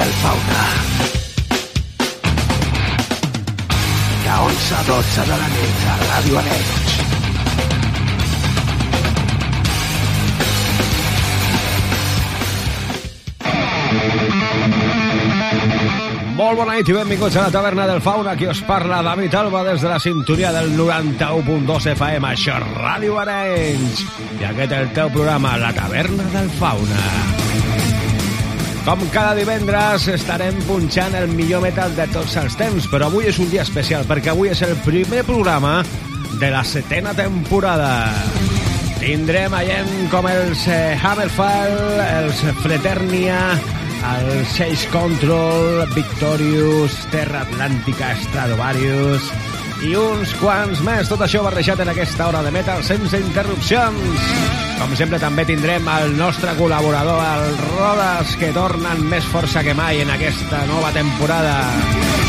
Del fauna. De 11 a 12 de la nit a Ràdio Arenys. Molt bona nit i benvinguts a la taverna del Fauna. Aquí us parla David Alba des de la sintonia del 91.2 FM. Això és Ràdio Arenys. I aquest és el teu programa, La taverna del Fauna. Com cada divendres estarem punxant el millor metal de tots els temps, però avui és un dia especial perquè avui és el primer programa de la setena temporada. Tindrem gent com els eh, Hammerfall, els Fraternia, el Seix Control, Victorious, Terra Atlàntica, Stradivarius i uns quants més. Tot això barrejat en aquesta hora de metal sense interrupcions. Com sempre també tindrem el nostre col·laborador, el Rodas, que tornen més força que mai en aquesta nova temporada.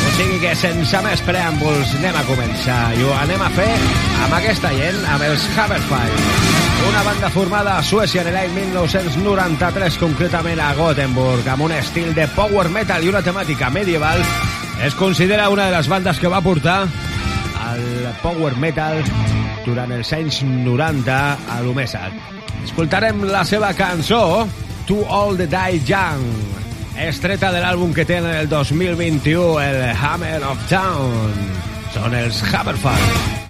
O sigui que sense més preàmbuls anem a començar i ho anem a fer amb aquesta gent, amb els Hammerfire. Una banda formada a Suècia en l'any 1993, concretament a Gothenburg, amb un estil de power metal i una temàtica medieval, es considera una de les bandes que va portar power metal durant els anys 90 a l'Omesa. Escoltarem la seva cançó To All the Die Young, estreta de l'àlbum que tenen el 2021, el Hammer of Town. Són els Hammerfall.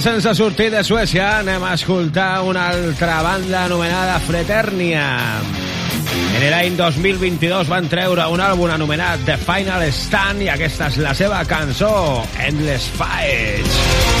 Doncs sense sortir de Suècia anem a escoltar una altra banda anomenada Fraternia. En l'any 2022 van treure un àlbum anomenat The Final Stand i aquesta és la seva cançó, Endless Fights.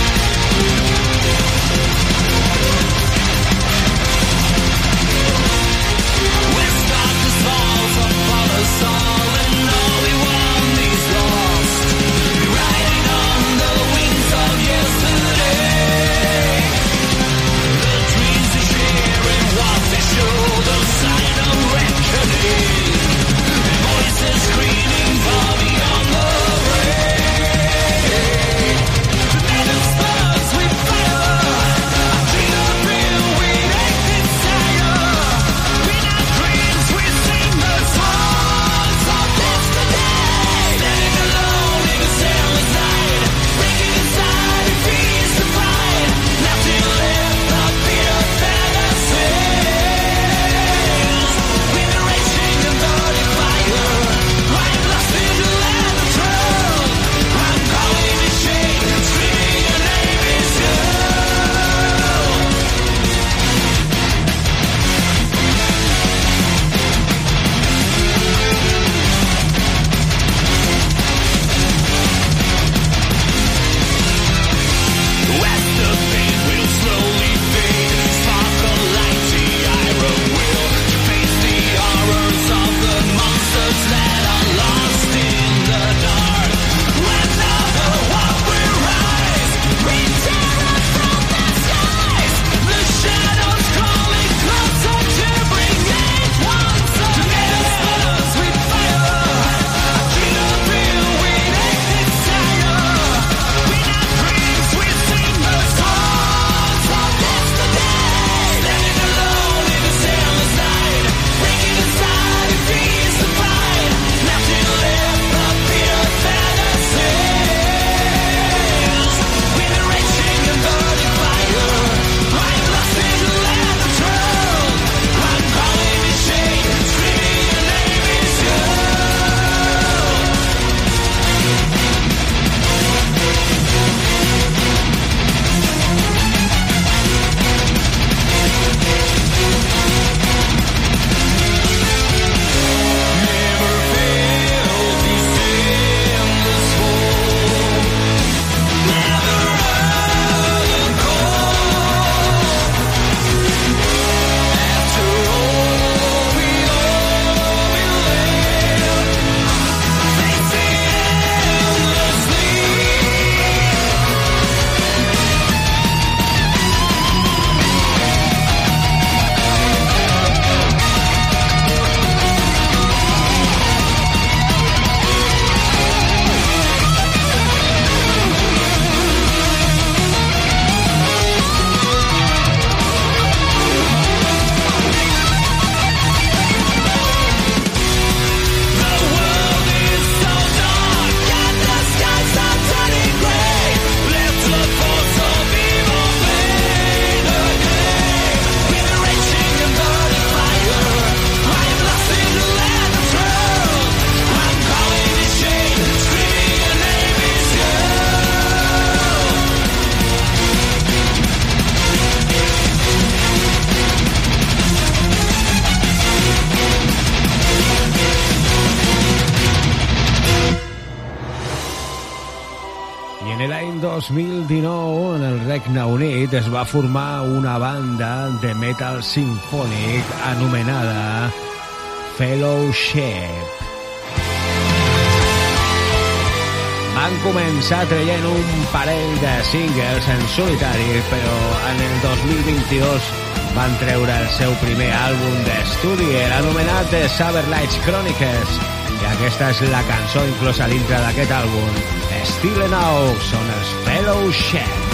Es va formar una banda de metal sinfònic anomenada Fellowship. Van començar traient un parell de singles en solitari, però en el 2022 van treure el seu primer àlbum d'estudi, anomenat The Lights Chronicles, i aquesta és la cançó inclosa dintre d'aquest àlbum. Still Now són els Fellowship.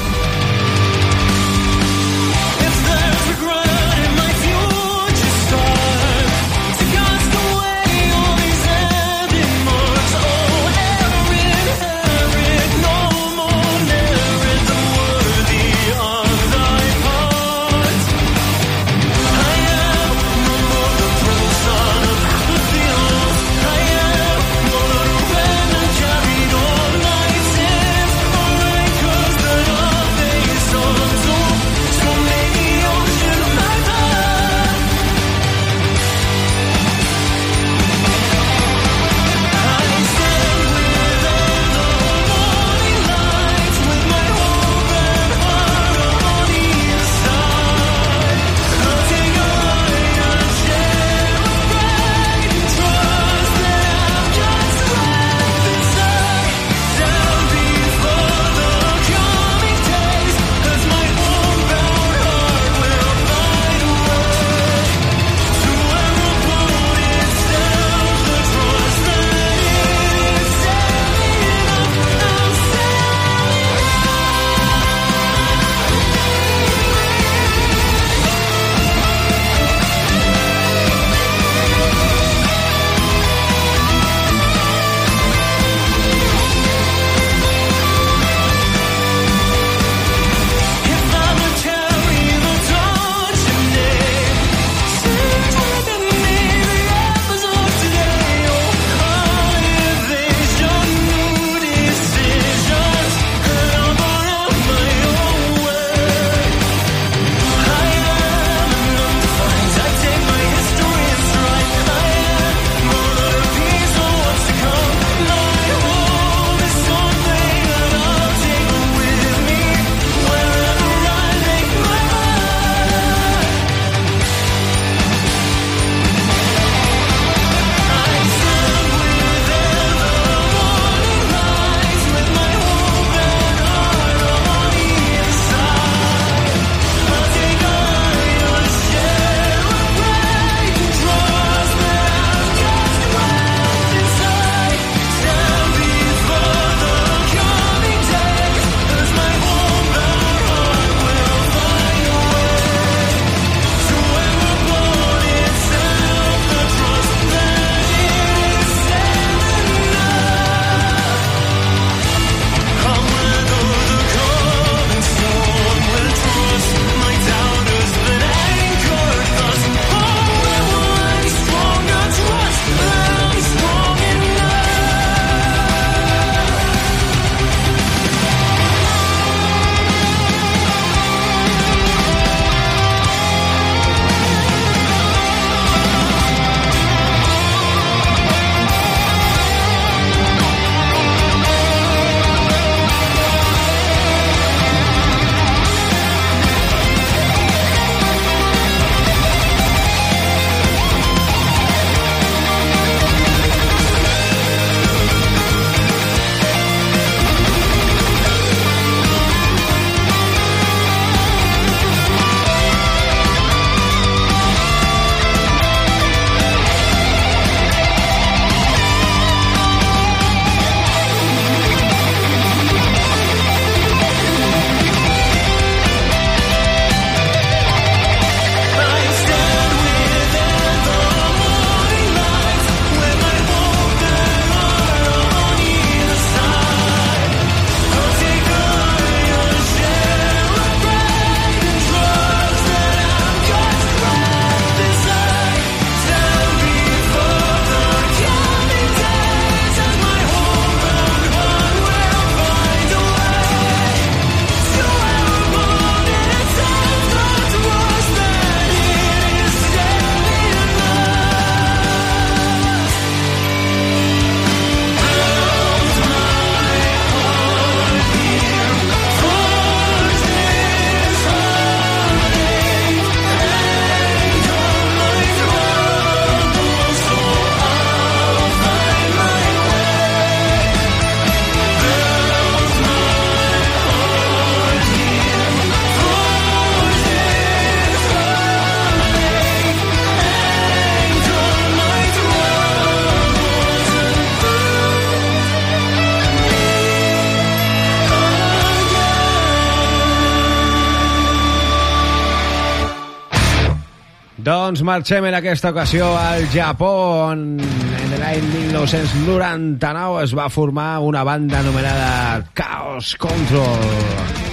Doncs marxem en aquesta ocasió al Japó, on en l'any 1999 es va formar una banda anomenada Chaos Control.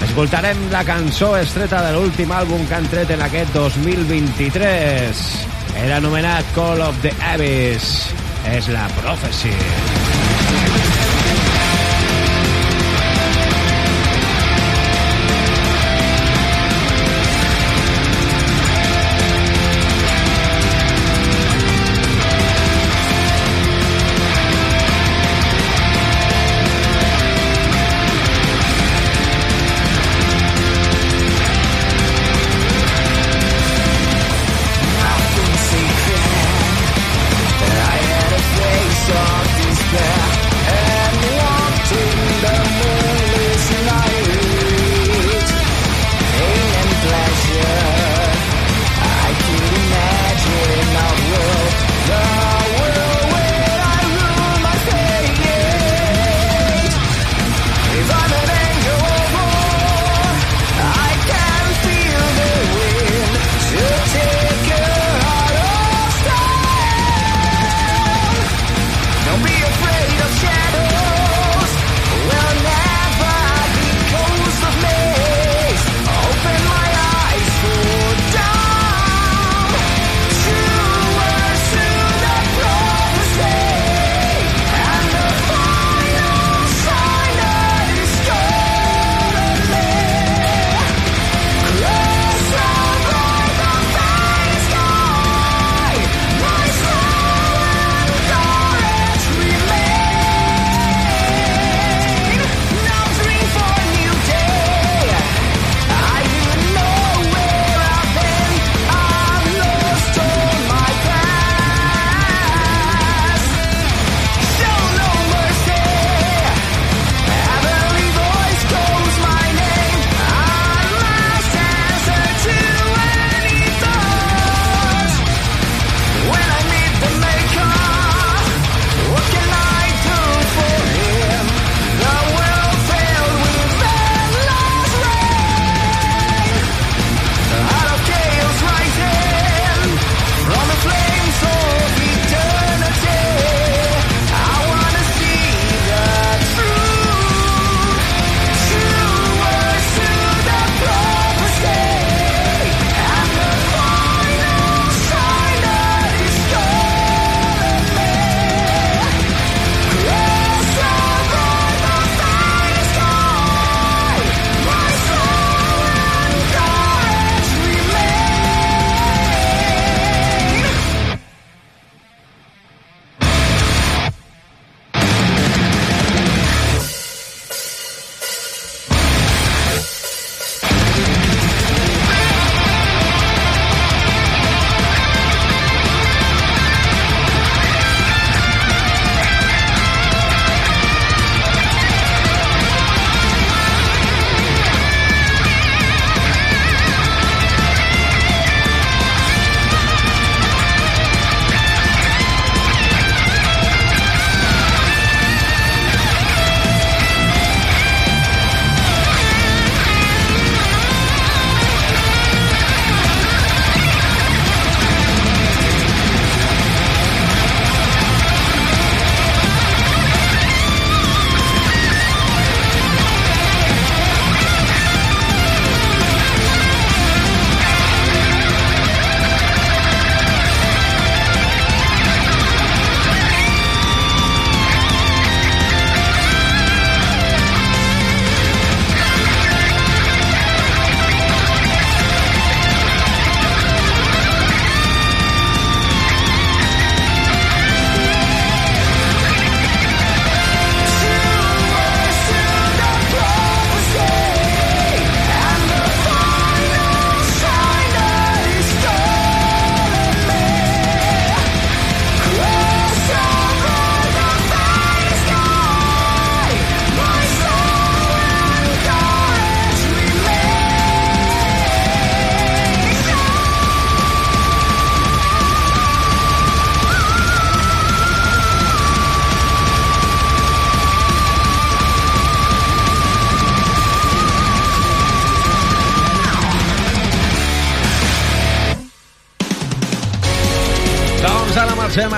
Escoltarem la cançó estreta de l'últim àlbum que han tret en aquest 2023. Era anomenat Call of the Abyss. És la Prophecy.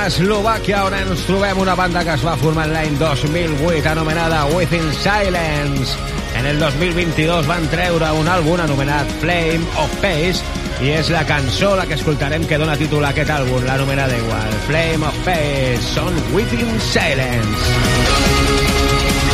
Eslovàquia, on ens trobem una banda que es va formar l'any 2008, anomenada Within Silence. En el 2022 van treure un àlbum anomenat Flame of Pace, i és la cançó la que escoltarem que dona títol a aquest àlbum, l'anomenada igual, Flame of Pace, són Within Silence.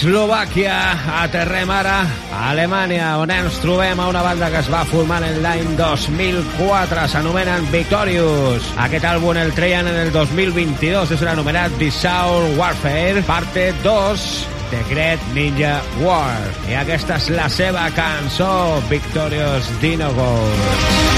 Eslovàquia, aterrem ara a Alemanya, on ens trobem a una banda que es va formar en l'any 2004, s'anomenen Victorious. Aquest àlbum el treien en el 2022, és l'anomenat Soul Warfare, parte 2, The Great Ninja War. I aquesta és la seva cançó, Victorious Dino Ghost.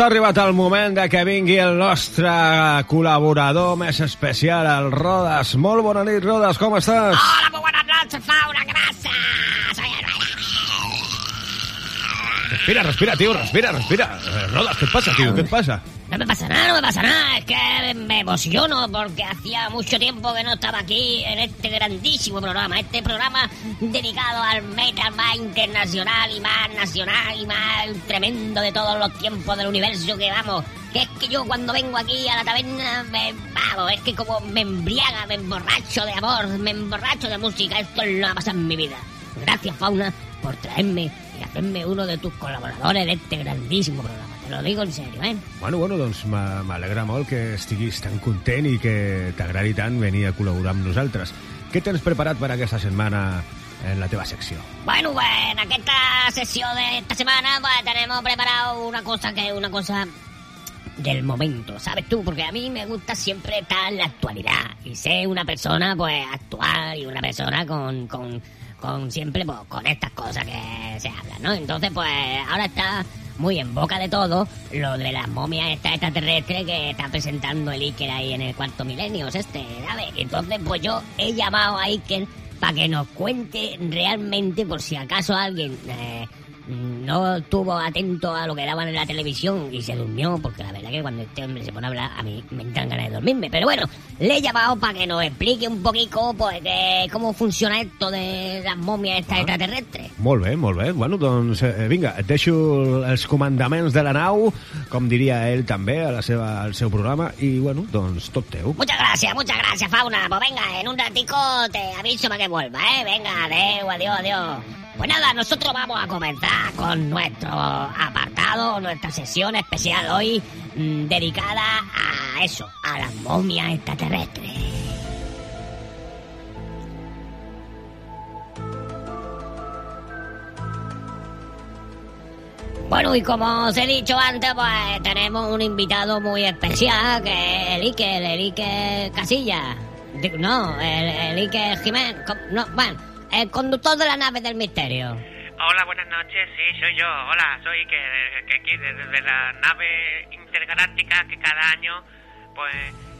Doncs ha arribat el moment de que vingui el nostre col·laborador més especial, el Rodas. Molt bona nit, Rodas, com estàs? Hola, molt bona nit, Faura, gràcies. Soy. Respira, respira, tio, respira, respira. Eh, Rodas, què et passa, tio? Què et passa? No me pasa nada, no me pasa nada. Es que me emociono porque hacía mucho tiempo que no estaba aquí en este grandísimo programa. Este programa dedicado al metal más internacional y más nacional y más tremendo de todos los tiempos del universo que vamos. Que es que yo cuando vengo aquí a la taberna me vamos, es que como me embriaga, me emborracho de amor, me emborracho de música. Esto que ha pasado en mi vida. Gracias, Fauna, por traerme y hacerme uno de tus colaboradores de este grandísimo programa. Lo digo en serio, ¿eh? Bueno, bueno, doncs m'a- m'alegra molt que estiguis tan content i que t'agradi tant venir a col·laborar amb nosaltres. Què tens preparat per aquesta setmana en la teva secció? Bueno, pues en esta sesión de esta semana pues tenemos preparado una cosa que es una cosa del momento, ¿sabes tú? Porque a mí me gusta siempre estar en la actualidad y ser una persona pues actual y una persona con, con, con siempre pues, con estas cosas que se hablan, ¿no? Entonces pues ahora está muy en boca de todo lo de las momias esta extraterrestre que está presentando el Iker ahí en el cuarto milenio, este, ¿sabes? Entonces pues yo he llamado a Iker para que nos cuente realmente por si acaso alguien eh, no estuvo atento a lo que daban en la televisión y se durmió, porque la verdad que cuando este hombre se pone a hablar, a mí me entran ganas de dormirme. Pero bueno, le he llamado para que nos explique un poquito pues, cómo funciona esto de las momias estas extraterrestres. Molt bé, molt bé. Bueno, doncs eh, vinga, et deixo els comandaments de la nau, com diria ell també a la seva, al seu programa, i bueno, doncs tot teu. Muchas gracias, muchas gracias, Fauna. Pues venga, en un ratico te aviso para que vuelva, ¿eh? Venga, adeu, adiós, adiós. Pues nada, nosotros vamos a comenzar con nuestro apartado, nuestra sesión especial hoy, mm, dedicada a eso, a las momias extraterrestres. Bueno, y como os he dicho antes, pues tenemos un invitado muy especial, que es el Iker, el Iker Casilla. No, el, el Iker Jiménez, no, bueno, el conductor de la nave del misterio. Hola, buenas noches, sí, soy yo. Hola, soy que, que aquí desde la nave intergaláctica que cada año, pues,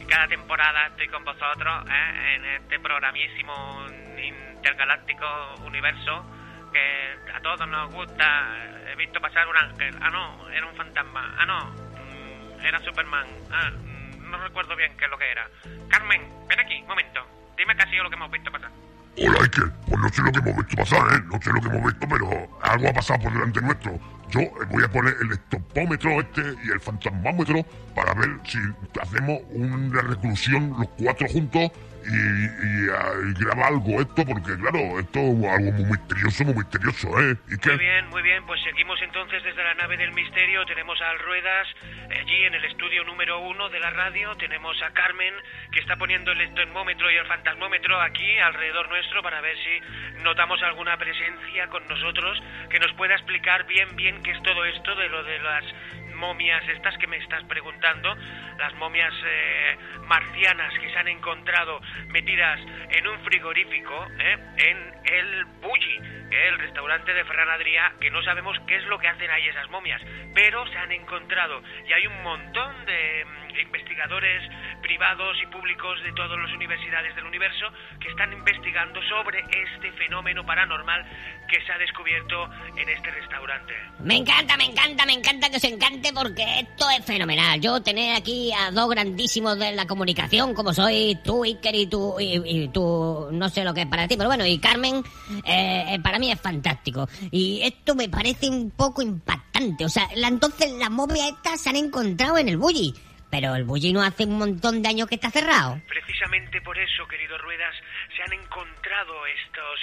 cada temporada estoy con vosotros ¿eh? en este programísimo intergaláctico universo que a todos nos gusta. He visto pasar un ángel. Ah, no, era un fantasma. Ah, no, mm, era Superman. Ah, mm, no recuerdo bien qué es lo que era. Carmen, ven aquí, un momento. Dime qué ha sido lo que hemos visto pasar. Hola, Iker. Pues no sé lo que hemos visto pasar, ¿eh? No sé lo que hemos visto, pero algo ha pasado por delante nuestro. Yo eh, voy a poner el estopómetro este y el fantasmómetro para ver si hacemos una reclusión los cuatro juntos y, ah, y graba algo esto, porque claro, esto es algo muy misterioso, muy misterioso, ¿eh? ¿Y qué? Muy bien, muy bien, pues seguimos entonces desde la nave del misterio. Tenemos a Ruedas eh, allí en el estudio número uno de la radio. Tenemos a Carmen que está poniendo el termómetro y el fantasmómetro aquí alrededor nuestro para ver si notamos alguna presencia con nosotros que nos pueda explicar bien, bien qué es todo esto de lo de las momias estas que me estás preguntando, las momias eh, marcianas que se han encontrado metidas en un frigorífico, ¿eh? en el Bulli, el restaurante de Ferran Adrià, que no sabemos qué es lo que hacen ahí esas momias, pero se han encontrado y hay un montón de mm, investigadores privados y públicos de todas las universidades del universo que están investigando sobre este fenómeno paranormal que se ha descubierto en este restaurante. Me encanta, me encanta, me encanta que os encante porque esto es fenomenal. Yo tener aquí a dos grandísimos de la comunicación, como soy tú, Iker, y tú, y, y tú, no sé lo que es para ti, pero bueno, y Carmen, eh, eh, para mí es fantástico. Y esto me parece un poco impactante. O sea, la- entonces las momias estas se han encontrado en el bully. Pero el bully no hace un montón de años que está cerrado. Precisamente por eso, querido Ruedas, se han encontrado estos,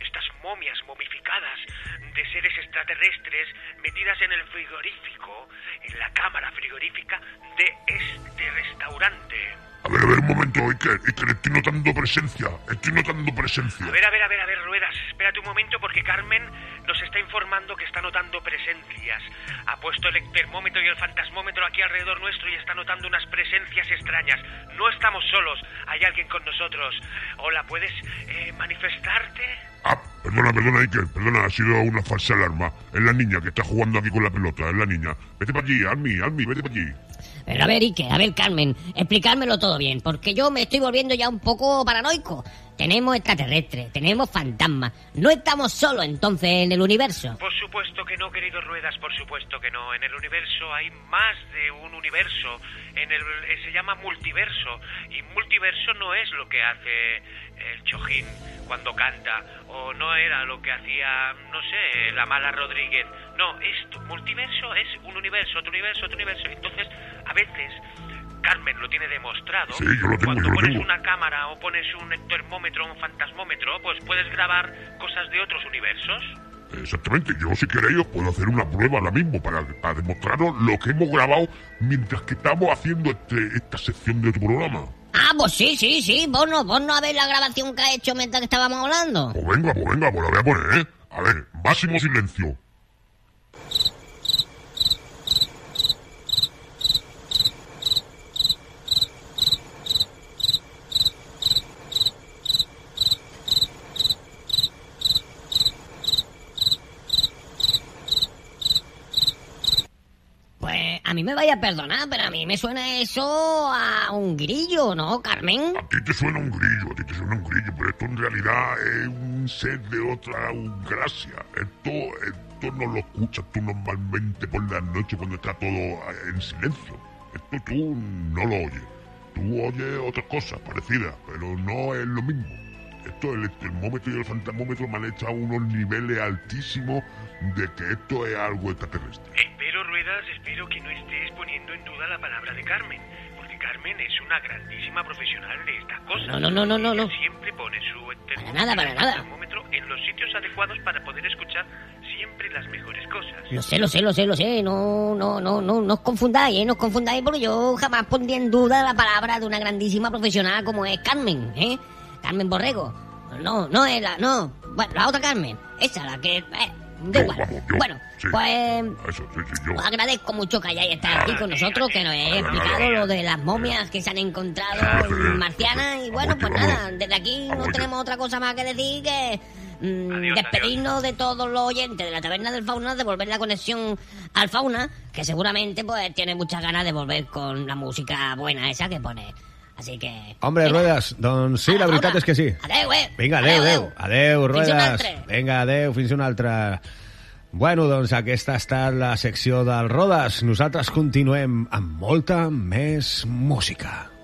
estas momias momificadas de seres extraterrestres metidas en el frigorífico, en la cámara frigorífica de este restaurante. A ver, a ver, un momento, Iker, Iker, estoy notando presencia, estoy notando presencia. A ver, a ver, a ver, a ver, Ruedas, espérate un momento porque Carmen nos está informando que está notando presencias. Ha puesto el termómetro y el fantasmómetro aquí alrededor nuestro y está notando unas presencias extrañas. No estamos solos, hay alguien con nosotros. Hola, ¿puedes eh, manifestarte? Ah, perdona, perdona, Iker, perdona, ha sido una falsa alarma. Es la niña que está jugando aquí con la pelota, es la niña. Vete para allí, Almi, Almi, vete para allí. Pero a ver, Ike, a ver, Carmen, explicármelo todo bien, porque yo me estoy volviendo ya un poco paranoico. Tenemos extraterrestres, tenemos fantasmas. No estamos solos entonces en el universo. Por supuesto que no, querido Ruedas, por supuesto que no. En el universo hay más de un universo. En el eh, se llama multiverso y multiverso no es lo que hace el Chojín cuando canta o no era lo que hacía, no sé, la mala Rodríguez. No, esto multiverso es un universo, otro universo, otro universo. Entonces, a veces Carmen lo tiene demostrado. Sí, yo lo tengo, Cuando yo lo pones tengo. una cámara o pones un termómetro, un fantasmómetro, pues puedes grabar cosas de otros universos. Exactamente, yo si queréis os puedo hacer una prueba ahora mismo para, para demostraros lo que hemos grabado mientras que estamos haciendo este, esta sección de tu programa. Ah, pues sí, sí, sí, vos no, vos no a ver la grabación que ha hecho mientras que estábamos hablando. Pues venga, pues venga, pues la voy a poner, ¿eh? A ver, máximo silencio. Pues a mí me vaya a perdonar, pero a mí me suena eso a un grillo, ¿no, Carmen? A ti te suena un grillo, a ti te suena un grillo, pero esto en realidad es un ser de otra gracia. Esto, esto no lo escuchas tú normalmente por la noche cuando está todo en silencio. Esto tú no lo oyes. Tú oyes otras cosas parecidas, pero no es lo mismo. Esto, el termómetro y el fantasmómetro me han echado unos niveles altísimos de que esto es algo extraterrestre. Espero, que no estés poniendo en duda la palabra de Carmen. Porque Carmen es una grandísima profesional de estas cosas. No, no, no, no, no, no. Siempre pone su termómetro, nada, para nada. termómetro en los sitios adecuados para poder escuchar siempre las mejores cosas. Lo sé, lo sé, lo sé, lo sé. No, no, no, no, no os confundáis, ¿eh? No os confundáis porque yo jamás pondría en duda la palabra de una grandísima profesional como es Carmen, ¿eh? Carmen Borrego. No, no es la, no. Bueno, la otra Carmen. Esa, la que... Eh, da igual. vamos, yo, Bueno, sí. pues... Eso, sí, sí, yo. Os agradezco mucho que hayáis estado aquí con nosotros, que nos hayáis explicado lo de las momias que se han encontrado en marcianas. Y bueno, pues nada, desde aquí no tenemos otra cosa más que decir que mm, Adiós, despedirnos de todos los oyentes de la taberna del fauna, devolver la conexión al fauna, que seguramente pues tiene muchas ganas de volver con la música buena esa que pone. Así que... Hombre, Venga, Ruedas, doncs sí, a la veritat és que sí. Adeu, eh? Vinga, adeu, adeu. Adeu, Ruedas. Vinga, adeu, fins una altra. Bueno, doncs aquesta ha estat la secció del Rodes. Nosaltres continuem amb molta més música.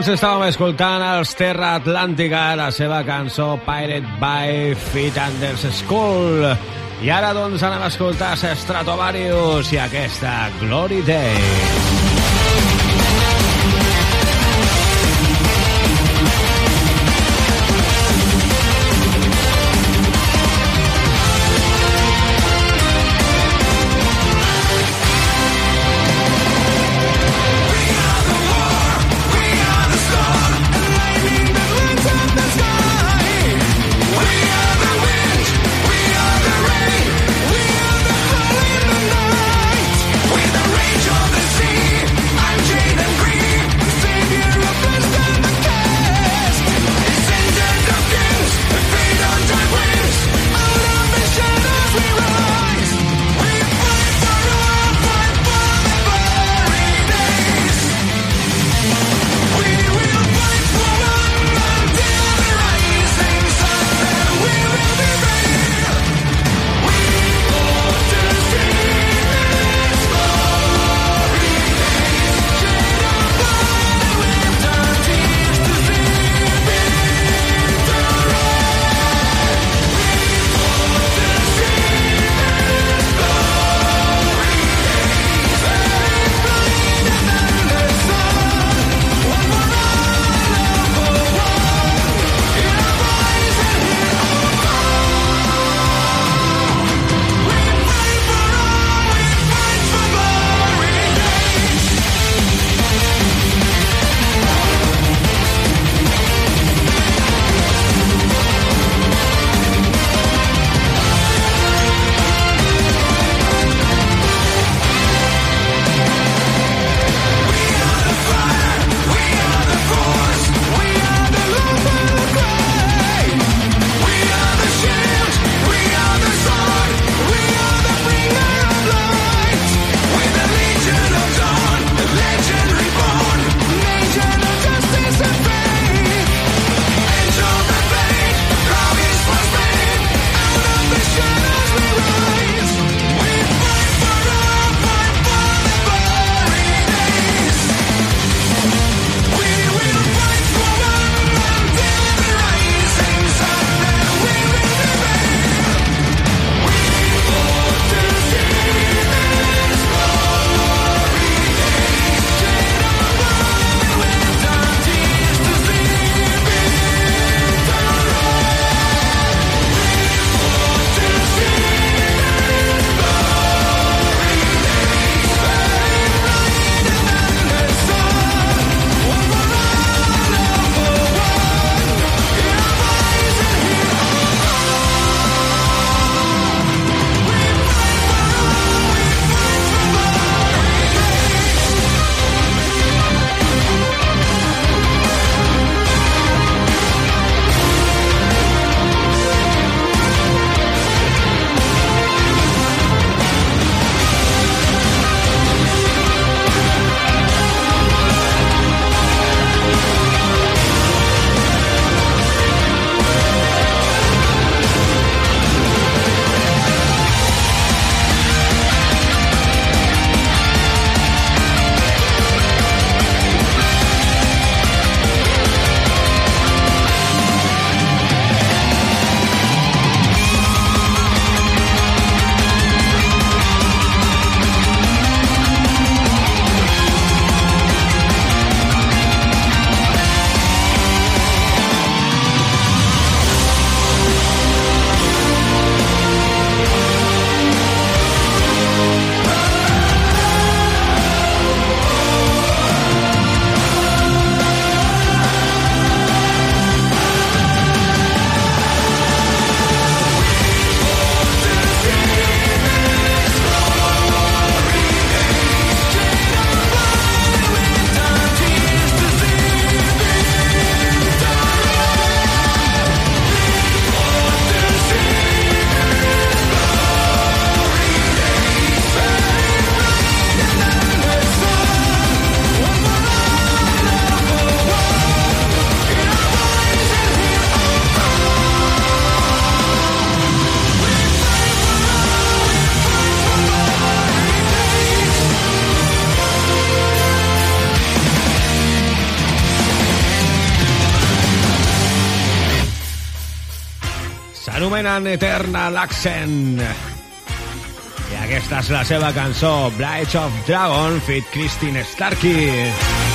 Abans estàvem escoltant els Terra Atlàntica, la seva cançó Pirate by Fit Anders School. I ara doncs anem a escoltar Stratovarius i aquesta Glory Day. S'anomenen Eternal Accent. I aquesta és la seva cançó, Brides of Dragon, fit Christine Starkey.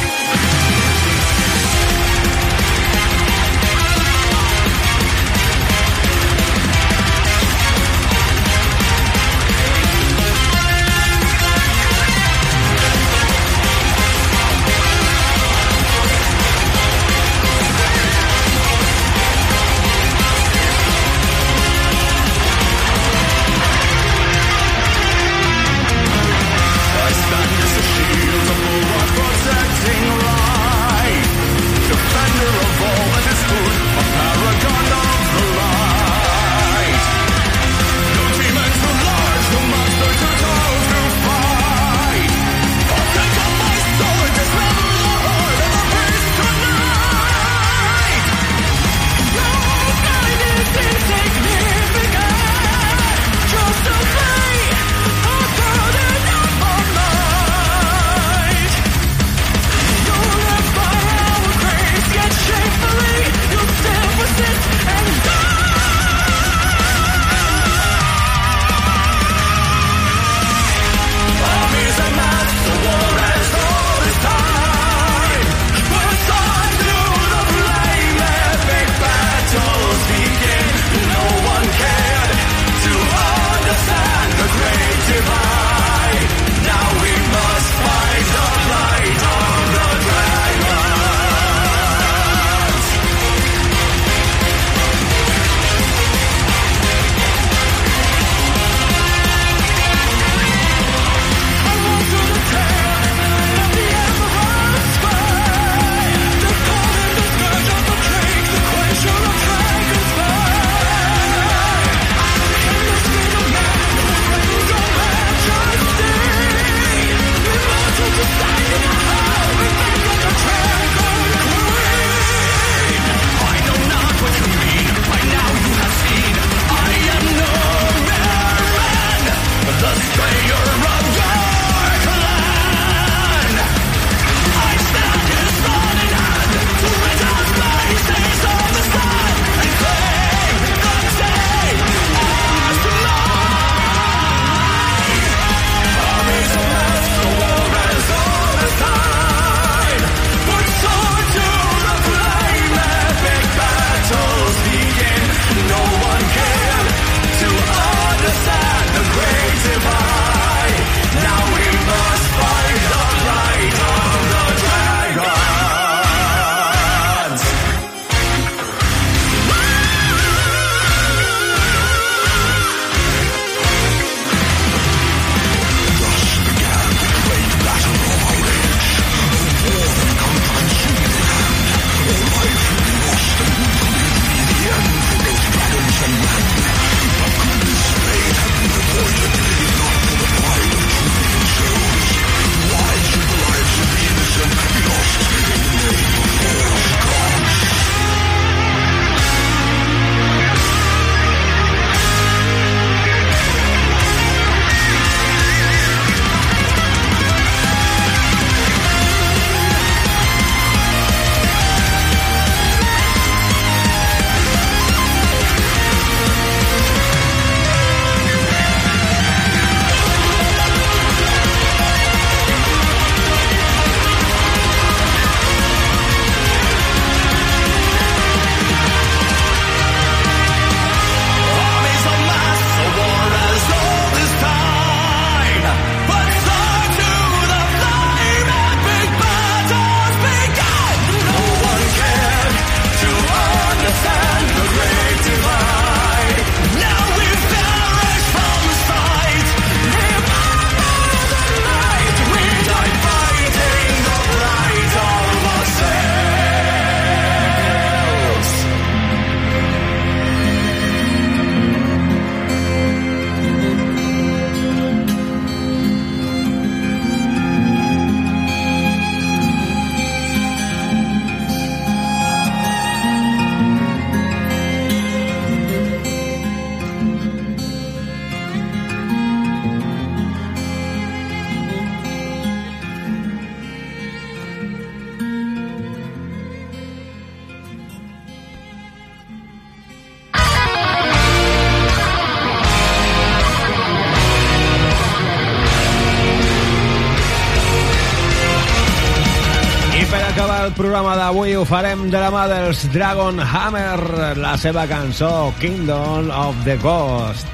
Programa d'avui ho farem de la mà dels Dragon Hammer, la seva cançó Kingdom of the Ghost.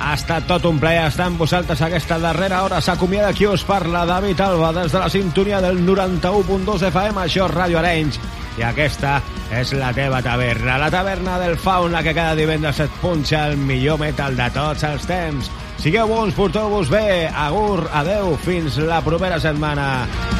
Ha estat tot un plaer estar amb vosaltres aquesta darrera hora. S'acomiada qui us parla, David Alba, des de la sintonia del 91.2 FM, això és Ràdio Arenys. I aquesta és la teva taverna, la taverna del Fauna, que cada divendres et punxa el millor metal de tots els temps. Sigueu bons, porteu-vos bé, agur, adeu, fins la propera setmana.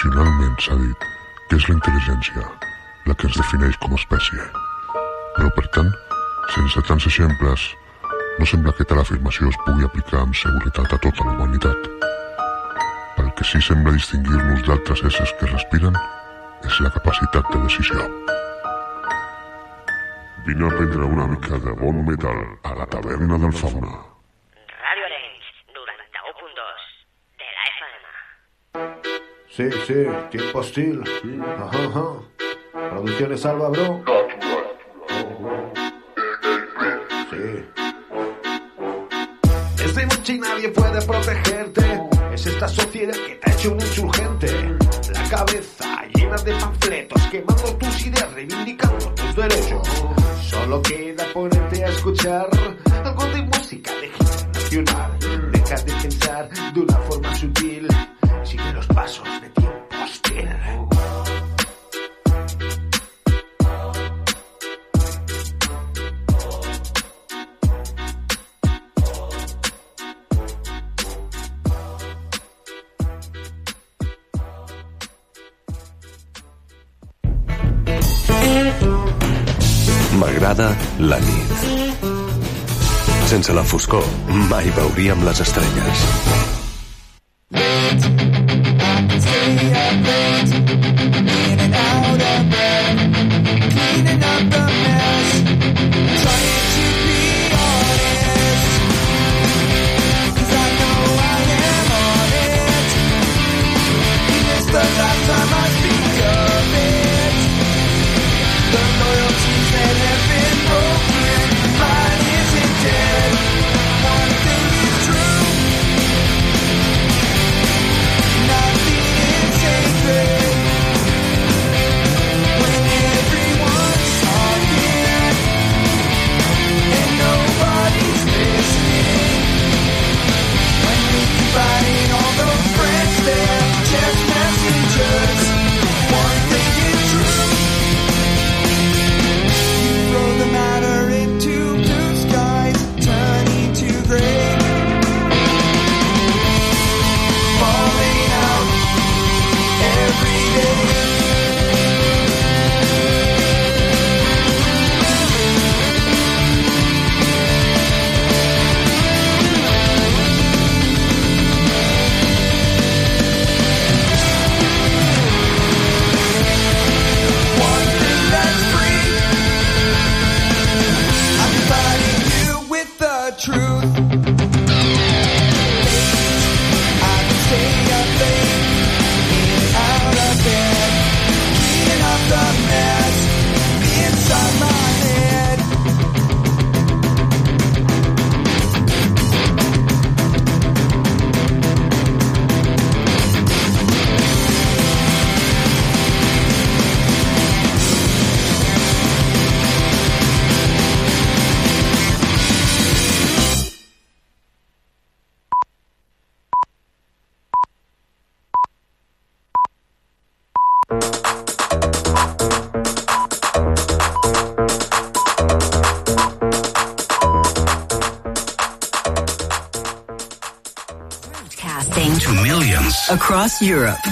Tradicionalment s'ha dit que és la intel·ligència la que ens defineix com a espècie. Però, per tant, sense tants exemples, no sembla que tal afirmació es pugui aplicar amb seguretat a tota la humanitat. Pel que sí sembla distingir-nos d'altres éssers que respiren és la capacitat de decisió. Vine a prendre una mica de bon metal a la taverna del fauna. Sí, sí, tiempo hostil. Ajá, ajá. Producciones Alba, bro. Sí. Es de noche y nadie puede protegerte. Es esta sociedad que te ha hecho un insurgente. La cabeza llena de panfletos, quemando tus ideas, reivindicando tus derechos. Solo queda ponerte a escuchar algo de música de nacional. Deja de pensar de una forma sutil. Sigue los pasos de tiempo hostil. M'agrada la nit. Sense la foscor, mai veuríem les estrelles. Europe.